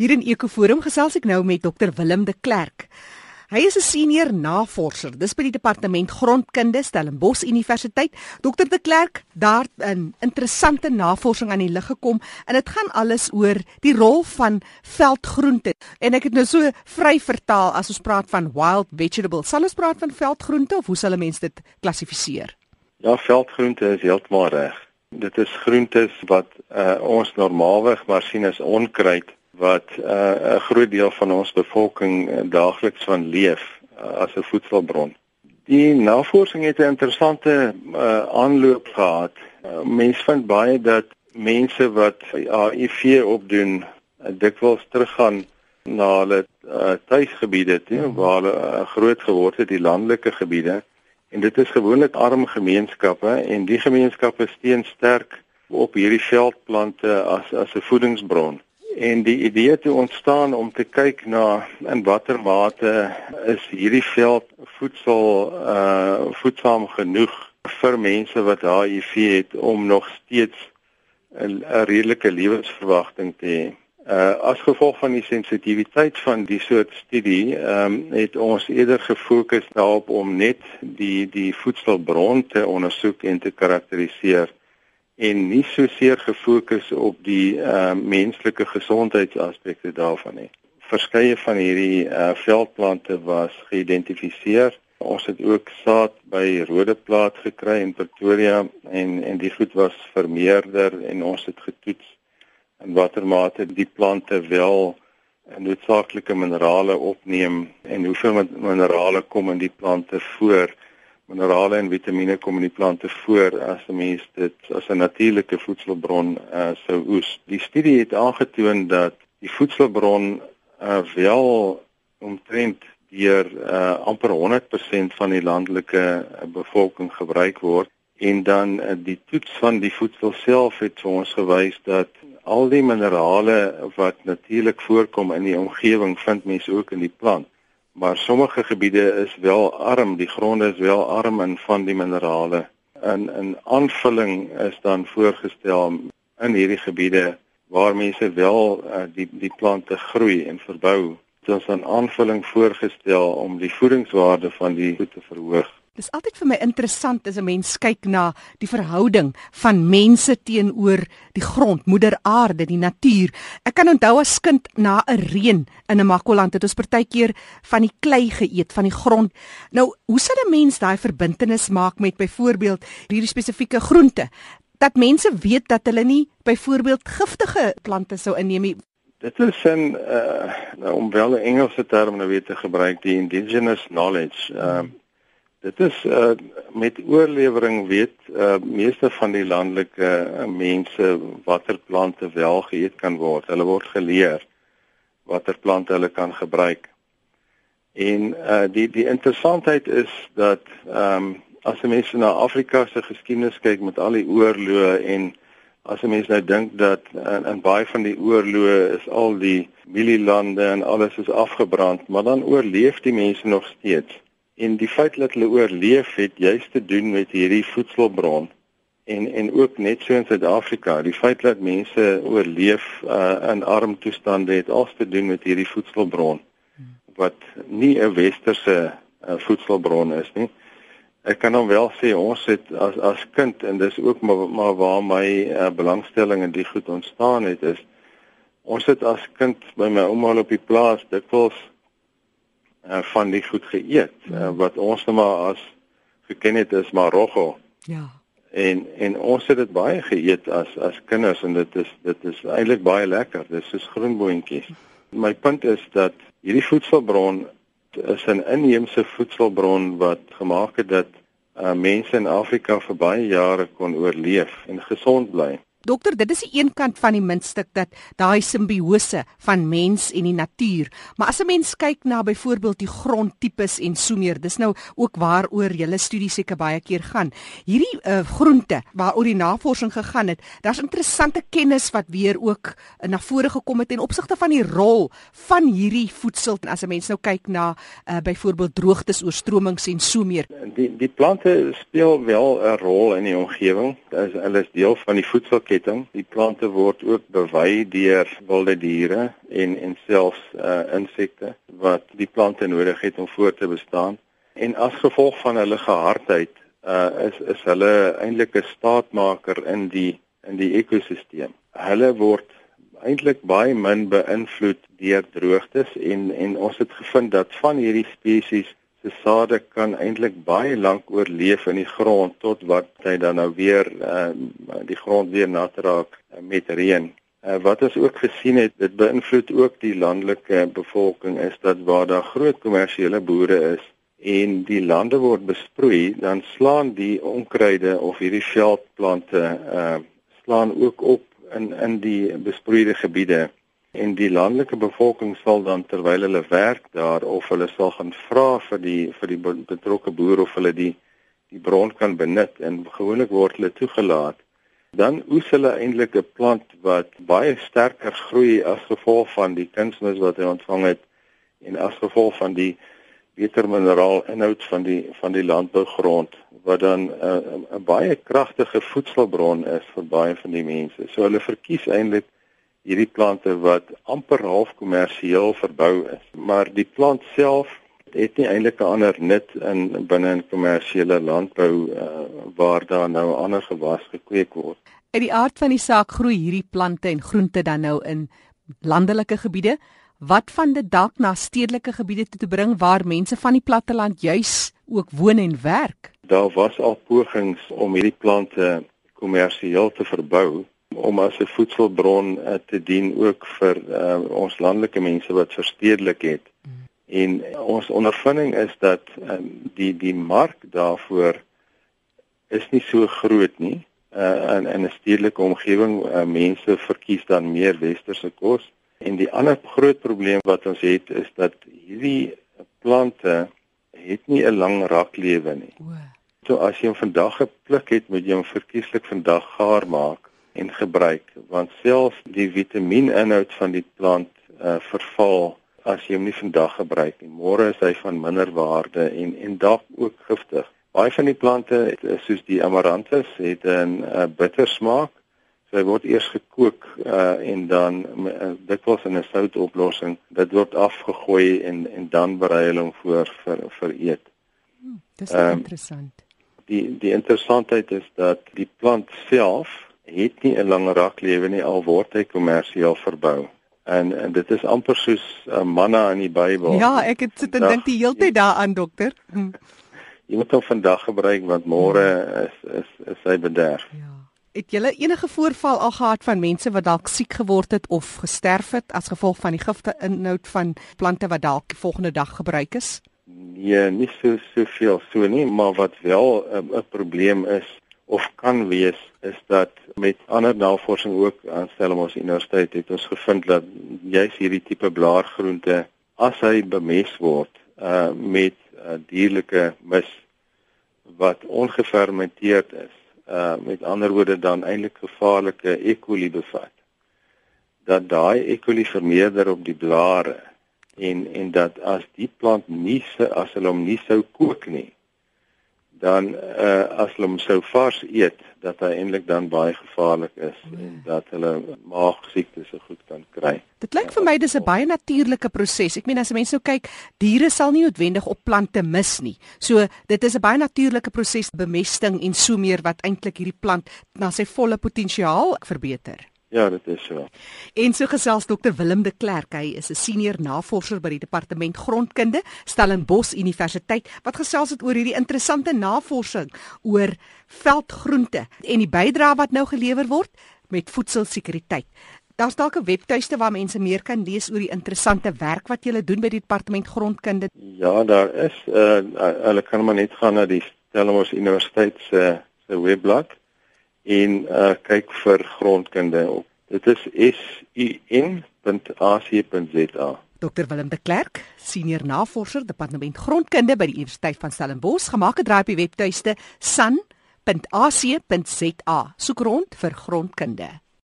Hier in Ekoforum gesels ek nou met Dr Willem de Klerk. Hy is 'n senior navorser dis by die departement grondkunde Stellenbosch Universiteit. Dr de Klerk, daar 'n interessante navorsing aan die lig gekom en dit gaan alles oor die rol van veldgroente. En ek het nou so vry vertaal as ons praat van wild vegetables. Sal ons praat van veldgroente of hoe sal 'n mens dit klassifiseer? Ja, veldgroente is heeltemal reg. Dit is groentes wat uh, ons normaalweg maar sien as onkruid wat uh, 'n groot deel van ons bevolking uh, daagliks van leef uh, as 'n voedselbron. Die navorsing het 'n interessante uh, aanloop gehad. Uh, mense vind baie dat mense wat HIV opdoen uh, dikwels teruggaan na hulle uh, tuisgebiede toe mm. waar hulle uh, groot geword het, die landelike gebiede. En dit is gewoonlik arm gemeenskappe en die gemeenskappe steun sterk op hierdie veldplante as as 'n voedingsbron. En die idee het ontstaan om te kyk na in watter mate is hierdie veld voedsel uh voedsaam genoeg vir mense wat HIV het om nog steeds 'n redelike lewensverwagting te hê. Uh as gevolg van die sensitiwiteit van die soort studie, ehm um, het ons eerder gefokus daarop om net die die voedselbron te ondersoek en te karakteriseer en nie so seer gefokus op die uh menslike gesondheidsaspekte daarvan nie. Verskeie van hierdie uh veldplante was geïdentifiseer. Ons het ook saad by Rodeplaat gekry in Pretoria en en die goed was vermeerder en ons het getoets in watter mate die plante wel noodsaaklike minerale opneem en hoeveel minerale kom in die plante voor minerale en vitamiene kom in die plante voor as 'n mens dit as 'n natuurlike voedselbron uh, sou oes. Die studie het aangetoon dat die voedselbron uh, wel omtrent deur uh, amper 100% van die landelike bevolking gebruik word en dan uh, die toets van die voedsel self het vir ons gewys dat al die minerale wat natuurlik voorkom in die omgewing vind mens ook in die plant maar sommige gebiede is wel arm, die gronde is wel arm in van die minerale. In 'n aanvulling is dan voorgestel in hierdie gebiede waar mense wel uh, die die plante groei en verbou. Dit is 'n aanvulling voorgestel om die voedingswaarde van die goed te verhoog. Dis altyd vir my interessant as 'n mens kyk na die verhouding van mense teenoor die grond, moeder aarde, die natuur. Ek kan onthou as kind na 'n reën in 'n Makoland het ons partykeer van die klei geëet, van die grond. Nou, hoe sal 'n mens daai verbintenis maak met byvoorbeeld hierdie spesifieke groente? Dat mense weet dat hulle nie byvoorbeeld giftige plante sou inneem nie. Dit is 'n uh, nou, om wel 'n Engelse term nou weer te gebruik, die indigenous knowledge. Uh, hmm Dit is uh met oorlewering weet uh meeste van die landelike uh, mense watter plante wel geëet kan word. Hulle word geleer watter plante hulle kan gebruik. En uh die die interessantheid is dat ehm um, as jy mense na Afrika se geskiedenis kyk met al die oorloë en as jy mense nou dink dat in, in baie van die oorloë is al die mielielande en alles is afgebrand, maar dan oorleef die mense nog steeds. En die feit dat hulle oorleef het juist te doen met hierdie voedselbron en en ook net so in Suid-Afrika, die feit dat mense oorleef uh, in arm toestande het alles te doen met hierdie voedselbron wat nie 'n westerse uh, voedselbron is nie. Ek kan hom wel sê ons het as as kind en dis ook maar, maar waar my uh, belangstelling in die goed ontstaan het is ons het as kind by my ouma op die plaas dikwels uh, van die goed geëet uh, wat ons nou maar as geken het is Marokko. Ja. En en ons het dit baie geëet as as kinders en dit is dit is eintlik baie lekker. Dit is soos groenboontjies. My punt is dat hierdie voedselbron is 'n inheemse voedselbron wat gemaak het dat uh, mense in Afrika vir baie jare kon oorleef en gesond bly. Dokter, dit is die een kant van die muntstuk dat daai simbiose van mens en die natuur. Maar as 'n mens kyk na byvoorbeeld die grondtipes en so meer, dis nou ook waaroor julle studie seker baie keer gaan. Hierdie uh, groente waaroor die navorsing gegaan het, daar's interessante kennis wat weer ook uh, na vore gekom het in opsigte van die rol van hierdie voedsel as 'n mens nou kyk na uh, byvoorbeeld droogtes, oorstromings en so meer. Die die plante speel wel 'n rol in die omgewing. Hulle is deel van die voedsel voedselketting. Die plante word ook bewy deur wilde diere en en selfs uh insekte wat die plante nodig het om voort te bestaan. En as gevolg van hulle gehardheid uh is is hulle eintlik 'n staatmaker in die in die ekosisteem. Hulle word eintlik baie min beïnvloed deur droogtes en en ons het gevind dat van hierdie spesies se sade kan eintlik baie lank oorleef in die grond tot wat hy dan nou weer uh, die grond weer nat raak uh, met reën. Uh, wat ons ook gesien het, dit beïnvloed ook die landelike bevolking is dat waar daar groot kommersiële boere is en die lande word besproei, dan slaan die onkruide of hierdie veldplante uh slaan ook op in in die besproeide gebiede en die landelike bevolking sal dan terwyl hulle werk daar of hulle sal gaan vra vir die vir die betrokke boer of hulle die die bron kan benut en gewoonlik word hulle toegelaat dan oes hulle eintlik 'n plant wat baie sterker groei as gevolg van die kunsmis wat hy ontvang het en as gevolg van die beter mineraal inhoud van die van die landbougrond wat dan 'n uh, baie kragtige voedselbron is vir baie van die mense. So hulle verkies eintlik hierdie plante wat amper half kommersieel verbou is. Maar die plant self het nie eintlik 'n ander nut in binne 'n kommersiële landbou uh, waar daar nou ander gewas gekweek word. Uit die aard van die saak groei hierdie plante en groente dan nou in landelike gebiede. Wat van dit dalk na stedelike gebiede toe te bring waar mense van die platteland juis ook woon en werk? Daar was al pogings om hierdie plante kommersieel te verbou om as 'n voedselbron uh, te dien ook vir uh, ons landelike mense wat verstedelik het. Mm. En ons ondervinding is dat um, die die mark daarvoor is nie so groot nie. Uh, in in 'n stedelike omgewing uh, mense verkies dan meer westerse kos. En die ander groot probleem wat ons het is dat hierdie plante het nie 'n lang raklewe nie. So as jy hom vandag gepluk het, moet jy hom verkieslik vandag gaar maak en gebruik want selfs die vitamieninhoud van die plant uh, verval as jy hom nie vandag gebruik nie. Môre is hy van minder waarde en en dalk ook giftig. Baie van die plante soos die amaranthus het 'n uh, bitter smaak. So hy word eers gekook uh, en dan uh, dikwels in 'n soutoplossing. Dit word afgegooi en en dan berei hulle hom voor vir vir eet. Hmm, dis um, interessant. Die die interessantheid is dat die plant self het nie 'n lang raklewe nie al word hy kommersieel verbou. En, en dit is amper soos 'n uh, manna in die Bybel. Ja, ek het sit en dink die hele tyd daaraan dokter. Hm. Jy moet hom vandag gebruik want môre is is is hy bederf. Ja. Het julle enige voorval al gehad van mense wat dalk siek geword het of gesterf het as gevolg van die gifte inhoud van plante wat dalk die volgende dag gebruik is? Nee, nie so soveel so nie, maar wat wel 'n uh, probleem is of kan wees is dat met ander navorsing ook aan Stellenbosch Universiteit het ons gevind dat juis hierdie tipe blaargroente as hy bemes word uh met uh, dierlike mis wat ongefermenteerd is uh met ander woorde dan eintlik gevaarlike E. coli bevat dat daai E. coli vermeerder op die blare en en dat as die plant nie as hulle hom nie sou kook nie dan uh, as hulle hom sou vars eet dat hy eintlik dan baie gevaarlik is nee. en dat hulle maagsiektes so goed kan kry. Dit lyk vir my dis 'n baie natuurlike proses. Ek meen as mense nou kyk, diere sal nie noodwendig op plante mis nie. So dit is 'n baie natuurlike proses bemesting en so meer wat eintlik hierdie plant na sy volle potensiaal verbeter. Ja, dit is so. En so gesels Dr Willem de Klerk, hy is 'n senior navorser by die Departement Grondkunde, Stellenbosch Universiteit, wat gesels het oor hierdie interessante navorsing oor veldgroente en die bydrae wat nou gelewer word met voedselsekuriteit. Daar's dalk 'n webtuiste waar mense meer kan lees oor die interessante werk wat julle doen by die Departement Grondkunde. Ja, daar is uh hulle kan maar net gaan na die Stellenbosch Universiteit se se webblad en uh, kyk vir grondkunde op. Dit is sun.ac.za. Dr Willem de Klerk, senior navorser departement grondkunde by die Universiteit van Stellenbosch, gemaak 'n draai op die webtuiste sun.ac.za. Soek rond vir grondkunde.